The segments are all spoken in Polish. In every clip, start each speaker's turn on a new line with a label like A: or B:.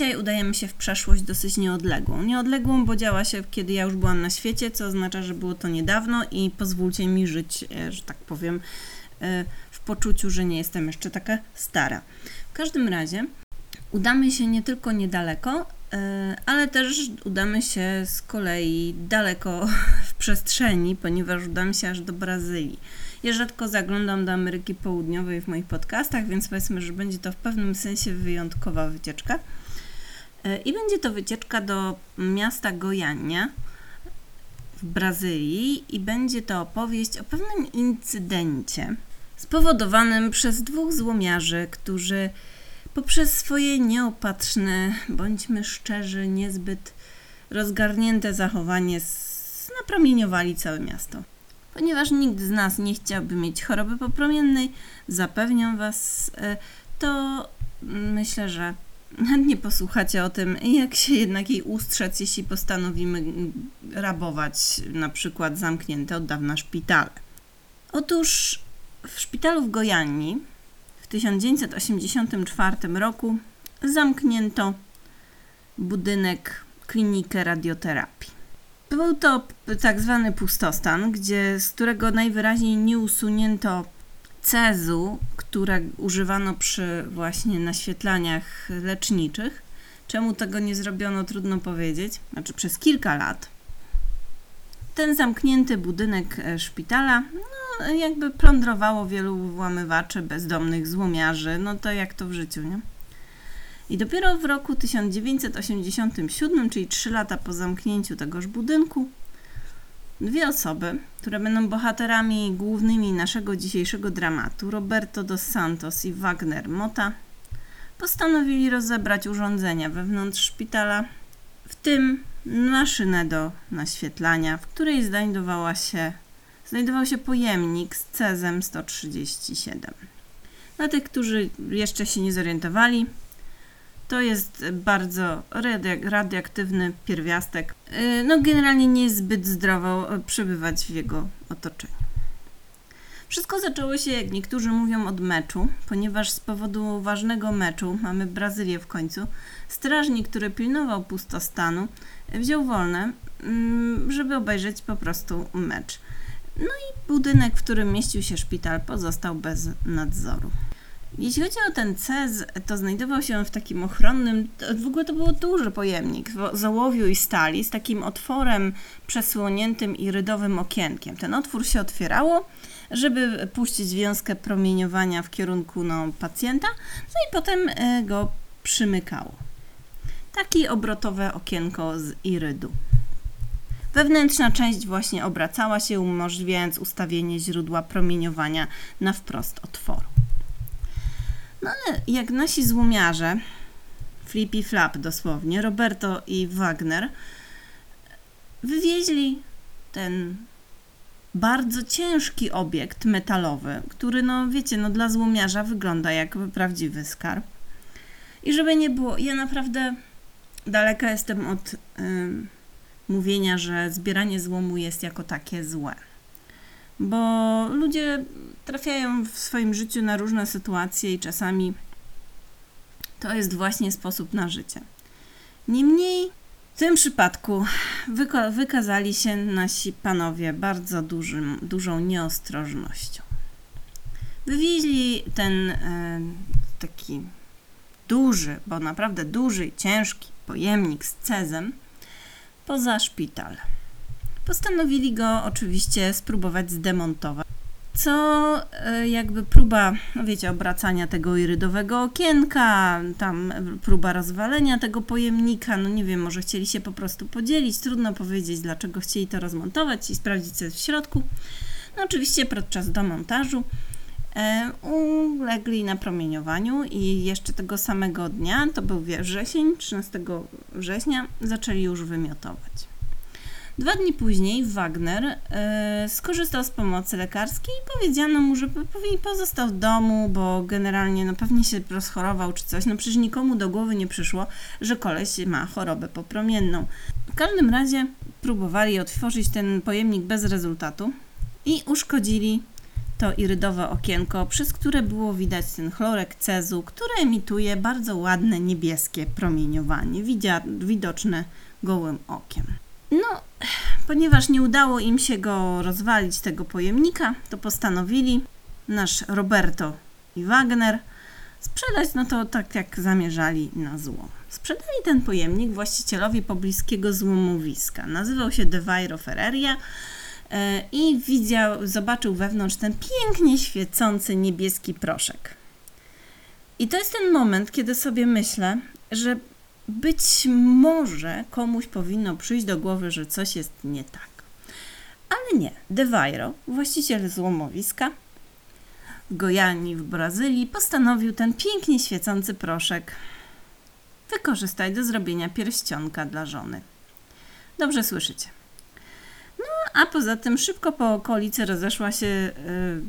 A: Dzisiaj udajemy się w przeszłość dosyć nieodległą. Nieodległą, bo działa się, kiedy ja już byłam na świecie, co oznacza, że było to niedawno i pozwólcie mi żyć, e, że tak powiem, e, w poczuciu, że nie jestem jeszcze taka stara. W każdym razie udamy się nie tylko niedaleko, e, ale też udamy się z kolei daleko w przestrzeni, ponieważ udamy się aż do Brazylii. Ja rzadko zaglądam do Ameryki Południowej w moich podcastach, więc powiedzmy, że będzie to w pewnym sensie wyjątkowa wycieczka. E, I będzie to wycieczka do miasta Goiania w Brazylii i będzie to opowieść o pewnym incydencie spowodowanym przez dwóch złomiarzy, którzy poprzez swoje nieopatrzne, bądźmy szczerzy, niezbyt rozgarnięte zachowanie napromieniowali całe miasto. Ponieważ nikt z nas nie chciałby mieć choroby popromiennej, zapewniam Was, e, to myślę, że chętnie posłuchacie o tym, jak się jednak jej ustrzec, jeśli postanowimy rabować na przykład zamknięte od dawna szpitale. Otóż w szpitalu w Gojani w 1984 roku zamknięto budynek klinikę radioterapii. Był to tak zwany pustostan, gdzie, z którego najwyraźniej nie usunięto cezu, które używano przy właśnie naświetlaniach leczniczych. Czemu tego nie zrobiono, trudno powiedzieć. Znaczy przez kilka lat. Ten zamknięty budynek e, szpitala no, jakby plądrowało wielu włamywaczy, bezdomnych, złomiarzy. No to jak to w życiu, nie? I dopiero w roku 1987, czyli 3 lata po zamknięciu tegoż budynku, dwie osoby, które będą bohaterami głównymi naszego dzisiejszego dramatu, Roberto dos Santos i Wagner Mota, postanowili rozebrać urządzenia wewnątrz szpitala, w tym maszynę do naświetlania, w której znajdowała się, znajdował się pojemnik z cezem 137. Dla tych, którzy jeszcze się nie zorientowali, to jest bardzo radioaktywny pierwiastek. Y, no, generalnie nie jest zbyt zdrowo y, przebywać w jego otoczeniu. Wszystko zaczęło się, jak niektórzy mówią, od meczu, ponieważ z powodu ważnego meczu, mamy Brazylię w końcu, strażnik, który pilnował pustostanu, wziął wolne, mm, żeby obejrzeć po prostu mecz. No i budynek, w którym mieścił się szpital, pozostał bez nadzoru. Jeśli chodzi o ten cez, to znajdował się w takim ochronnym, w ogóle to był duży pojemnik z ołowiu i stali, z takim otworem przesłoniętym irydowym okienkiem. Ten otwór się otwierało, żeby puścić wiązkę promieniowania w kierunku no, pacjenta, no i potem e, go przymykało. Takie obrotowe okienko z irydu. Wewnętrzna część właśnie obracała się, umożliwiając ustawienie źródła promieniowania na wprost otworu. No ale jak nasi złomiarze, Flippy Flap dosłownie, Roberto i Wagner, wywieźli ten bardzo ciężki obiekt metalowy, który, no wiecie, no dla złomiarza wygląda jak prawdziwy skarb. I żeby nie było, ja naprawdę daleka jestem od y, mówienia, że zbieranie złomu jest jako takie złe bo ludzie trafiają w swoim życiu na różne sytuacje i czasami to jest właśnie sposób na życie. Niemniej w tym przypadku wyka wykazali się nasi panowie bardzo dużym, dużą nieostrożnością. Wywieźli ten e, taki duży, bo naprawdę duży i ciężki pojemnik z cezem poza szpital postanowili go oczywiście spróbować zdemontować. Co e, jakby próba, no wiecie, obracania tego irydowego okienka, tam próba rozwalenia tego pojemnika, no nie wiem, może chcieli się po prostu podzielić, trudno powiedzieć, dlaczego chcieli to rozmontować i sprawdzić, co jest w środku. No oczywiście podczas demontażu e, ulegli napromieniowaniu i jeszcze tego samego dnia, to był wrzesień, 13 września, zaczęli już wymiotować. Dwa dni później Wagner e, skorzystał z pomocy lekarskiej i powiedziano mu, że pozostał w domu, bo generalnie no, pewnie się rozchorował czy coś. No przecież nikomu do głowy nie przyszło, że koleś ma chorobę popromienną. W każdym razie próbowali otworzyć ten pojemnik bez rezultatu i uszkodzili to irydowe okienko, przez które było widać ten chlorek cezu, który emituje bardzo ładne niebieskie promieniowanie, widoczne gołym okiem. No, ponieważ nie udało im się go rozwalić, tego pojemnika, to postanowili, nasz Roberto i Wagner, sprzedać no to tak jak zamierzali na zło. Sprzedali ten pojemnik właścicielowi pobliskiego złomowiska. Nazywał się De Vairo Ferreria e, i widział, zobaczył wewnątrz ten pięknie świecący niebieski proszek. I to jest ten moment, kiedy sobie myślę, że być może komuś powinno przyjść do głowy, że coś jest nie tak. Ale nie. De Vairo, właściciel złomowiska, w Gojani w Brazylii, postanowił ten pięknie świecący proszek wykorzystać do zrobienia pierścionka dla żony. Dobrze słyszycie. No, a poza tym szybko po okolicy rozeszła się y,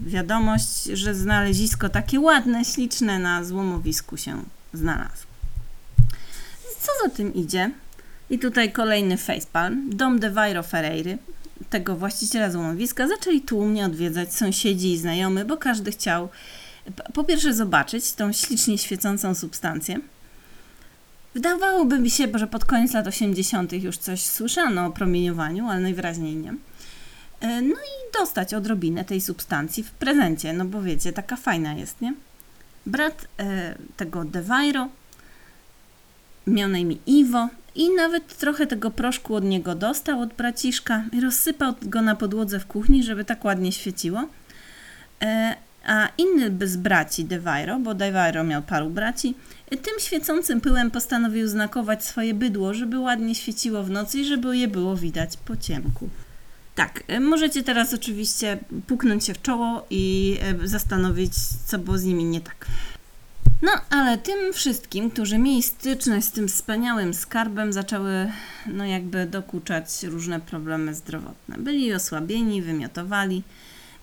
A: wiadomość, że znalezisko takie ładne, śliczne na złomowisku się znalazło. Co za tym idzie? I tutaj kolejny facepalm. Dom de Vairo Ferreiry, tego właściciela złomowiska, zaczęli tłumnie odwiedzać sąsiedzi i znajomy, bo każdy chciał po pierwsze zobaczyć tą ślicznie świecącą substancję. Wydawałoby mi się, że pod koniec lat 80. już coś słyszano o promieniowaniu, ale najwyraźniej nie. E, no i dostać odrobinę tej substancji w prezencie, no bo wiecie, taka fajna jest, nie? Brat e, tego De Vairo miał na imię Iwo i nawet trochę tego proszku od niego dostał, od braciszka i rozsypał go na podłodze w kuchni, żeby tak ładnie świeciło. E, a inny z braci Devairo, bo Devairo miał paru braci, tym świecącym pyłem postanowił znakować swoje bydło, żeby ładnie świeciło w nocy i żeby je było widać po ciemku. Tak, e, możecie teraz oczywiście puknąć się w czoło i e, zastanowić, co było z nimi nie tak. No, ale tym wszystkim, którzy mieli styczność z tym wspaniałym skarbem, zaczęły, no jakby dokuczać różne problemy zdrowotne. Byli osłabieni, wymiotowali,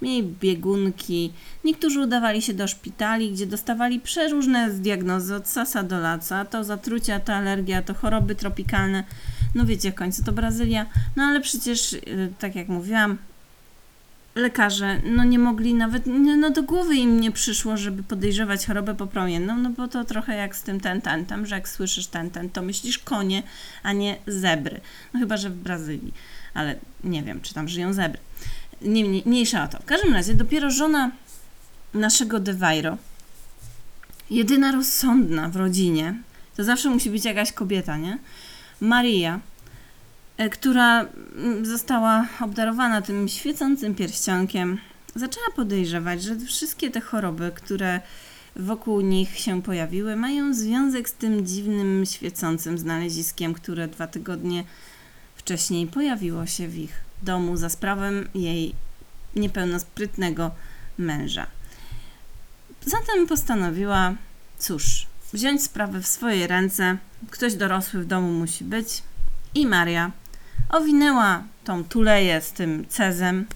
A: mieli biegunki, niektórzy udawali się do szpitali, gdzie dostawali przeróżne diagnozy od sasa do laca, to zatrucia, to alergia, to choroby tropikalne. No wiecie, końcu to Brazylia. No ale przecież, y, tak jak mówiłam, lekarze no nie mogli nawet, no do głowy im nie przyszło, żeby podejrzewać chorobę popromienną, no bo to trochę jak z tym tententem, że jak słyszysz tenten, to myślisz konie, a nie zebry. No chyba, że w Brazylii, ale nie wiem, czy tam żyją zebry. Nie, nie, mniejsza o to. W każdym razie dopiero żona naszego Devairo, jedyna rozsądna w rodzinie, to zawsze musi być jakaś kobieta, nie? Maria, która mm, została obdarowana tym świecącym pierścionkiem, zaczęła podejrzewać, że wszystkie te choroby, które wokół nich się pojawiły, mają związek z tym dziwnym, świecącym znaleziskiem, które dwa tygodnie wcześniej pojawiło się w ich domu za sprawą jej niepełnosprytnego męża. Zatem postanowiła, cóż, wziąć sprawę w swoje ręce. Ktoś dorosły w domu musi być. I Maria owinęła tą tuleję z tym cezem,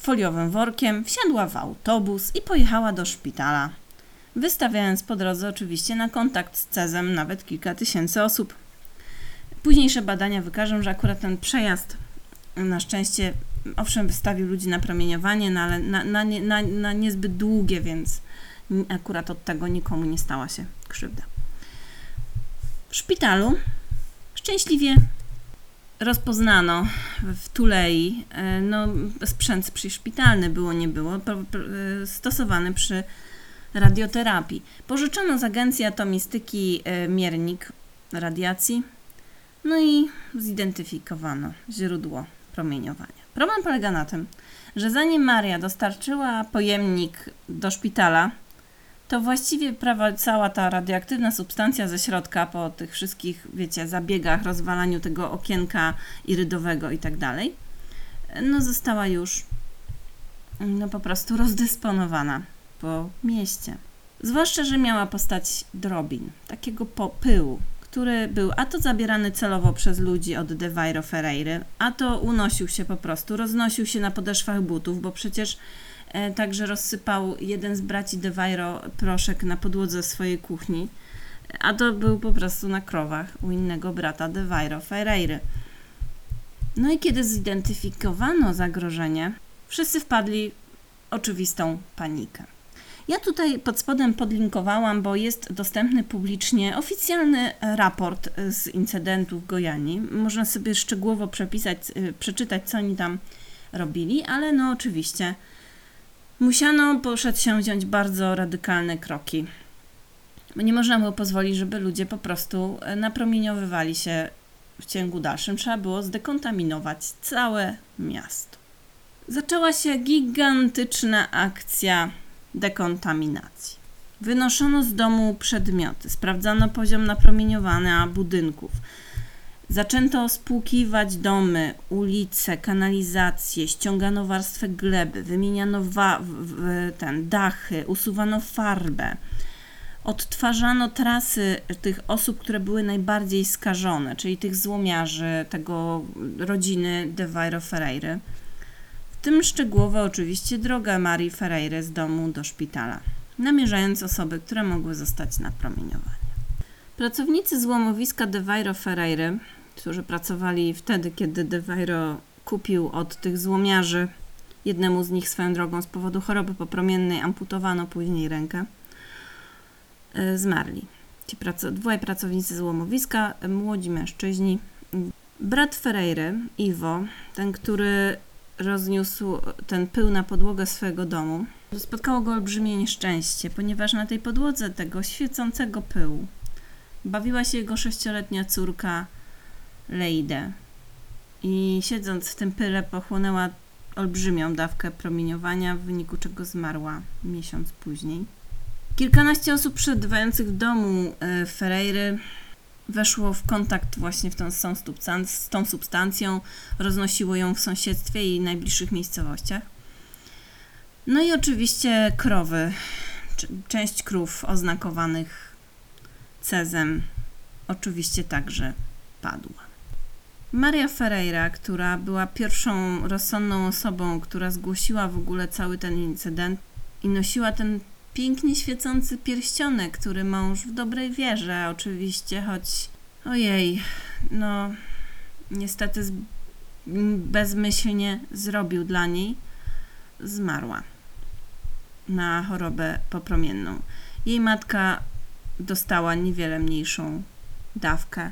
A: foliowym workiem, wsiadła w autobus i pojechała do szpitala, wystawiając po drodze oczywiście na kontakt z cezem nawet kilka tysięcy osób. Późniejsze badania wykażą, że akurat ten przejazd na szczęście owszem wystawił ludzi na promieniowanie, no ale na, na, na, na niezbyt długie, więc akurat od tego nikomu nie stała się krzywda. W szpitalu szczęśliwie rozpoznano w Tulei, e, no sprzęt przyszpitalny było, nie było, e, stosowany przy radioterapii. Pożyczono z Agencji Atomistyki e, miernik radiacji, no i zidentyfikowano źródło promieniowania. Problem polega na tym, że zanim Maria dostarczyła pojemnik do szpitala, to właściwie prawa, cała ta radioaktywna substancja ze środka po tych wszystkich, wiecie, zabiegach, rozwalaniu tego okienka irydowego i tak dalej, no została już no po prostu rozdysponowana po mieście. Zwłaszcza, że miała postać drobin, takiego pyłu, który był a to zabierany celowo przez ludzi od De Vairo Ferreiry, a to unosił się po prostu, roznosił się na podeszwach butów, bo przecież także rozsypał jeden z braci De Vairo proszek na podłodze swojej kuchni, a to był po prostu na krowach u innego brata De Vairo Ferreiry. No i kiedy zidentyfikowano zagrożenie, wszyscy wpadli oczywistą panikę. Ja tutaj pod spodem podlinkowałam, bo jest dostępny publicznie oficjalny raport z incydentu w Gojani. Można sobie szczegółowo przepisać, y, przeczytać, co oni tam robili, ale no oczywiście musiano przedsięwziąć bardzo radykalne kroki. Nie można było pozwolić, żeby ludzie po prostu e, napromieniowywali się w ciągu dalszym. Trzeba było zdekontaminować całe miasto. Zaczęła się gigantyczna akcja dekontaminacji. Wynoszono z domu przedmioty, sprawdzano poziom napromieniowania budynków. Zaczęto spłukiwać domy, ulice, kanalizacje, ściągano warstwę gleby, wymieniano wa- ten, dachy, usuwano farbę. Odtwarzano trasy tych osób, które były najbardziej skażone, czyli tych złomiarzy, tego rodziny De Vairo Ferreira. W tym szczegółowo oczywiście droga Marii Ferreira z domu do szpitala, namierzając osoby, które mogły zostać napromieniowane. Pracownicy złomowiska De Vairo Ferreira, którzy pracowali wtedy, kiedy De Vairo kupił od tych złomiarzy, jednemu z nich swoją drogą z powodu choroby popromiennej amputowano później rękę, e, zmarli. Ci praco- dwaj pracownicy złomowiska, e, młodzi mężczyźni. Brat Ferreira, Iwo, ten, który rozniósł ten pył na podłogę swojego domu, spotkało go olbrzymie nieszczęście, ponieważ na tej podłodze tego świecącego pyłu bawiła się jego sześcioletnia córka Leide i siedząc w tym pyle pochłonęła olbrzymią dawkę promieniowania, w wyniku czego zmarła miesiąc później. Kilkanaście osób przebywających w domu e, Ferreiry weszło w kontakt właśnie w tą, z, tą substancją, roznosiło ją w sąsiedztwie i najbliższych miejscowościach. No i oczywiście krowy, część krów oznakowanych cezem oczywiście także padła. Maria Ferreira, która była pierwszą rozsądną osobą, która zgłosiła w ogóle cały ten incydent i nosiła ten pięknie świecący pierścionek, który mąż w dobrej wierze oczywiście, choć ojej, no niestety bezmyślnie zrobił dla niej, zmarła na chorobę popromienną. Jej matka dostała niewiele mniejszą dawkę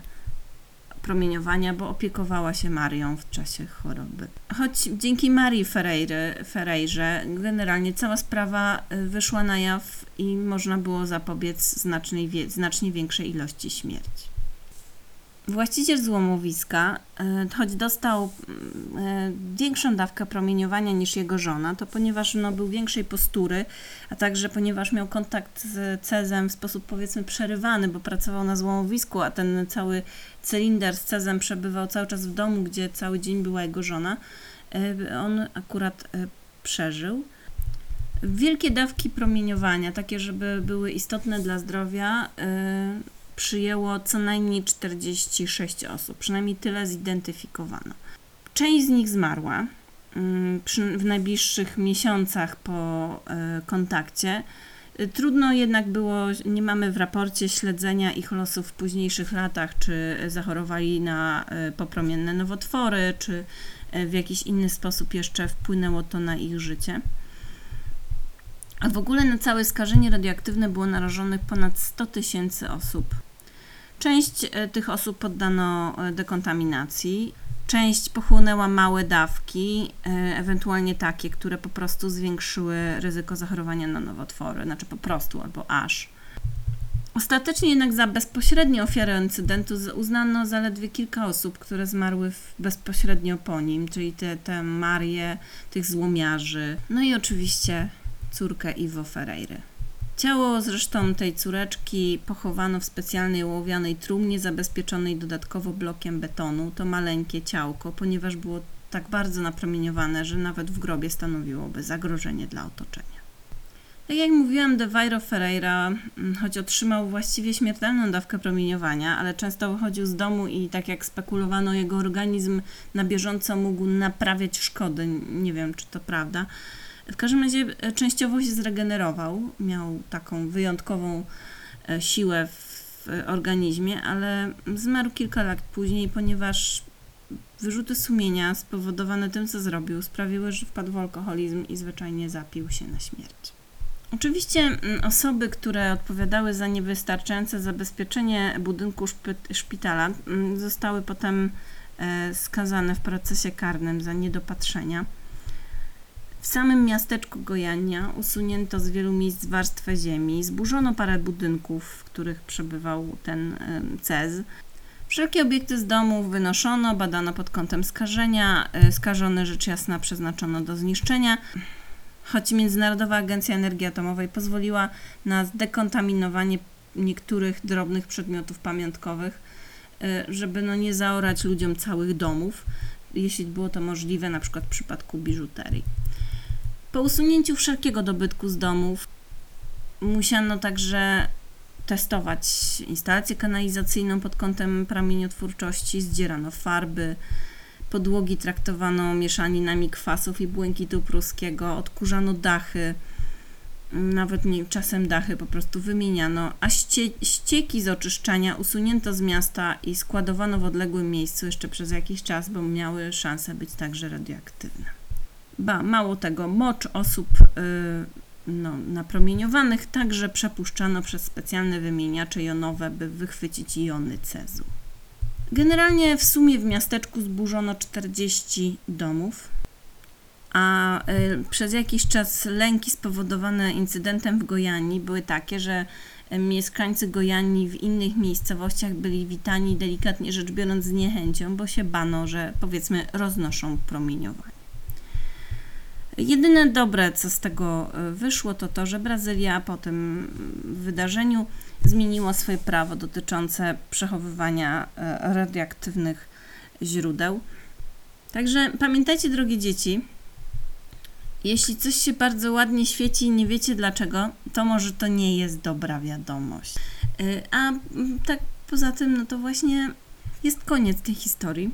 A: promieniowania, bo opiekowała się Marią w czasie choroby. Choć dzięki Marii Ferreira, Ferreirze generalnie cała sprawa y, wyszła na jaw i można było zapobiec znacznie większej ilości śmierci. Właściciel złomowiska, y, choć dostał y, większą dawkę promieniowania niż jego żona, to ponieważ no, był większej postury, a także ponieważ miał kontakt z cezem w sposób powiedzmy przerywany, bo pracował na złomowisku, a ten cały cylinder z cezem przebywał cały czas w domu, gdzie cały dzień była jego żona, y, on akurat przeżył. Wielkie dawki promieniowania, takie, żeby były istotne dla zdrowia, przyjęło co najmniej 46 osób, przynajmniej tyle zidentyfikowano. Część z nich zmarła mm, w najbliższych miesiącach po y, kontakcie. Y, Trudno jednak było, nie mamy w raporcie śledzenia ich losów w późniejszych latach, czy zachorowali na y, popromienne nowotwory, czy w jakiś inny sposób jeszcze wpłynęło to na ich życie. A w ogóle na całe skażenie radioaktywne było narażonych ponad 100 tysięcy osób. Część e, tych osób poddano e, dekontaminacji, część pochłonęła małe dawki, e, ewentualnie takie, które po prostu zwiększyły ryzyko zachorowania na nowotwory, znaczy po prostu albo aż. Ostatecznie jednak za bezpośrednie ofiary incydentu uznano zaledwie kilka osób, które zmarły bezpośrednio po nim, czyli te, te Marię, tych złomiarzy, no i oczywiście córkę Iwo Ferreira. Ciało zresztą tej córeczki pochowano w specjalnej ołowianej trumnie zabezpieczonej dodatkowo blokiem betonu. To maleńkie ciałko, ponieważ było tak bardzo napromieniowane, że nawet w grobie stanowiłoby zagrożenie dla otoczenia. Tak jak mówiłam, De Vairo Ferreira, mm, choć otrzymał właściwie śmiertelną dawkę promieniowania, ale często wychodził z domu i tak jak spekulowano, jego organizm na bieżąco mógł naprawiać szkody. Nie wiem, czy to prawda. W każdym razie e, częściowo się zregenerował, miał taką wyjątkową e, siłę w organizmie, ale zmarł kilka lat później, ponieważ wyrzuty sumienia spowodowane tym, co zrobił, sprawiły, że wpadł w alkoholizm i zwyczajnie zapił się na śmierć. Oczywiście mm, osoby, które odpowiadały za niewystarczające zabezpieczenie budynku szpitala, mm, zostały potem e, skazane w procesie karnym za niedopatrzenia. W samym miasteczku Gojania usunięto z wielu miejsc warstwę ziemi, zburzono parę budynków, w których przebywał ten Cez. Wszelkie obiekty z domów wynoszono, badano pod kątem skażenia, e, skażone rzecz jasna przeznaczono do zniszczenia choć Międzynarodowa Agencja Energii Atomowej pozwoliła na zdekontaminowanie niektórych drobnych przedmiotów pamiątkowych, y, żeby no nie zaorać ludziom całych domów, jeśli było to możliwe, na przykład w przypadku biżuterii. Po usunięciu wszelkiego dobytku z domów musiano także testować instalację kanalizacyjną pod kątem promieniotwórczości, zdzierano farby, Podłogi traktowano mieszaninami kwasów i błękitu pruskiego, odkurzano dachy, nawet nie, czasem dachy po prostu wymieniano, a ście, ścieki z oczyszczania usunięto z miasta i składowano w odległym miejscu jeszcze przez jakiś czas, bo miały szansę być także radioaktywne. Ba, mało tego, mocz osób yy, no, napromieniowanych także przepuszczano przez specjalne wymieniacze jonowe, by wychwycić jony cezu. Generalnie w sumie w miasteczku zburzono 40 domów, a y, przez jakiś czas lęki spowodowane incydentem w Gojani były takie, że mieszkańcy Gojani w innych miejscowościach byli witani delikatnie rzecz biorąc z niechęcią, bo się bano, że powiedzmy roznoszą promieniowanie. Jedyne dobre, co z tego y, wyszło, to to, że Brazylia po tym wydarzeniu zmieniło swoje prawo dotyczące przechowywania e, radioaktywnych źródeł. Także pamiętajcie, drogie dzieci, jeśli coś się bardzo ładnie świeci i nie wiecie dlaczego, to może to nie jest dobra wiadomość. E, a tak poza tym, no to właśnie jest koniec tej historii.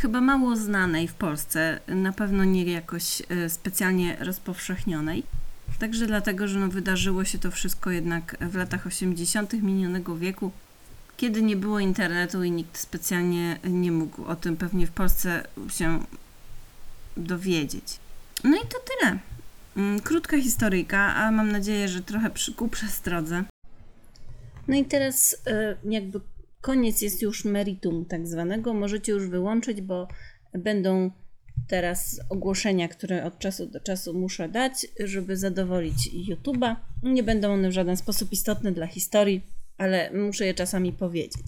A: Chyba mało znanej w Polsce, na pewno nie jakoś e, specjalnie rozpowszechnionej. Także dlatego, że no wydarzyło się to wszystko jednak w latach 80. minionego wieku, kiedy nie było internetu i nikt specjalnie nie mógł o tym pewnie w Polsce się dowiedzieć. No i to tyle. Mm, krótka historyjka, a mam nadzieję, że trochę przy, ku przestrodze. No i teraz e, jakby koniec jest już meritum tak zwanego. Możecie już wyłączyć, bo będą teraz ogłoszenia, które od czasu do czasu muszę dać, żeby zadowolić YouTube'a. Nie będą one w żaden sposób istotne dla historii, ale muszę je czasami powiedzieć.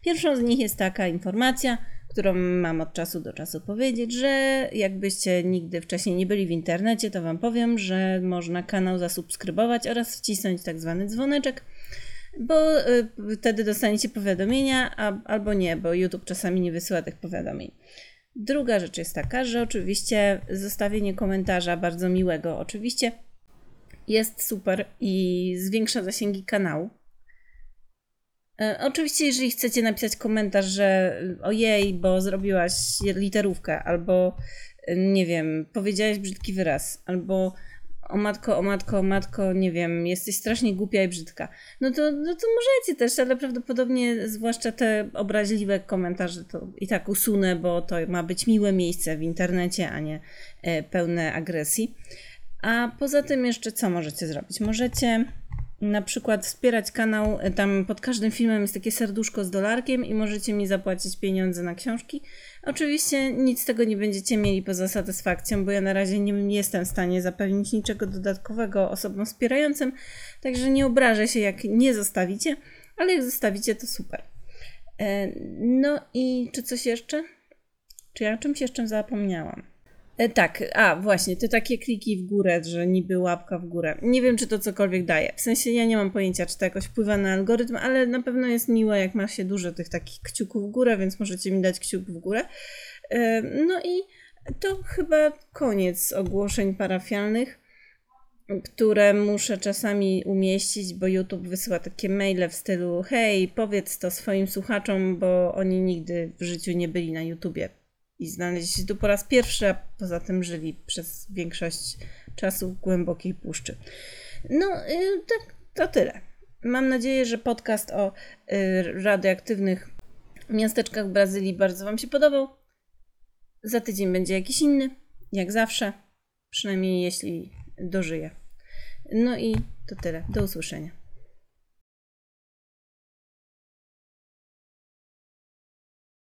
A: Pierwszą z nich jest taka informacja, którą mam od czasu do czasu powiedzieć, że jakbyście nigdy wcześniej nie byli w internecie, to Wam powiem, że można kanał zasubskrybować oraz wcisnąć tak zwany dzwoneczek, bo y, wtedy dostaniecie powiadomienia, a, albo nie, bo YouTube czasami nie wysyła tych powiadomień. Druga rzecz jest taka, że oczywiście zostawienie komentarza bardzo miłego oczywiście jest super i zwiększa zasięgi kanału. E, oczywiście, jeżeli chcecie napisać komentarz, że ojej, bo zrobiłaś literówkę, albo nie wiem, powiedziałeś brzydki wyraz, albo o matko, o matko, o matko, nie wiem, jesteś strasznie głupia i brzydka. No to, no to możecie też, ale prawdopodobnie zwłaszcza te obraźliwe komentarze to i tak usunę, bo to ma być miłe miejsce w internecie, a nie e, pełne agresji. A poza tym jeszcze co możecie zrobić? Możecie na przykład wspierać kanał, e, tam pod każdym filmem jest takie serduszko z dolarkiem i możecie mi zapłacić pieniądze na książki. Oczywiście nic z tego nie będziecie mieli poza satysfakcją, bo ja na razie nie jestem w stanie zapewnić niczego dodatkowego osobom wspierającym, także nie obrażę się jak nie zostawicie, ale jak zostawicie to super. E, no i czy coś jeszcze? Czy ja o czymś jeszcze zapomniałam? E, tak, a właśnie, te takie kliki w górę, że niby łapka w górę. Nie wiem, czy to cokolwiek daje. W sensie ja nie mam pojęcia, czy to jakoś wpływa na algorytm, ale na pewno jest miłe, jak ma się dużo tych takich kciuków w górę, więc możecie mi dać kciuk w górę. E, no i to chyba koniec ogłoszeń parafialnych, które muszę czasami umieścić, bo YouTube wysyła takie maile w stylu hej, powiedz to swoim słuchaczom, bo oni nigdy w życiu nie byli na YouTubie i znaleźli się tu po raz pierwszy, a poza tym żyli przez większość czasu w głębokiej puszczy. No, y, tak, to tyle. Mam nadzieję, że podcast o y, radioaktywnych miasteczkach Brazylii bardzo Wam się podobał. Za tydzień będzie jakiś inny, jak zawsze, przynajmniej jeśli dożyję. No i to tyle. Do usłyszenia.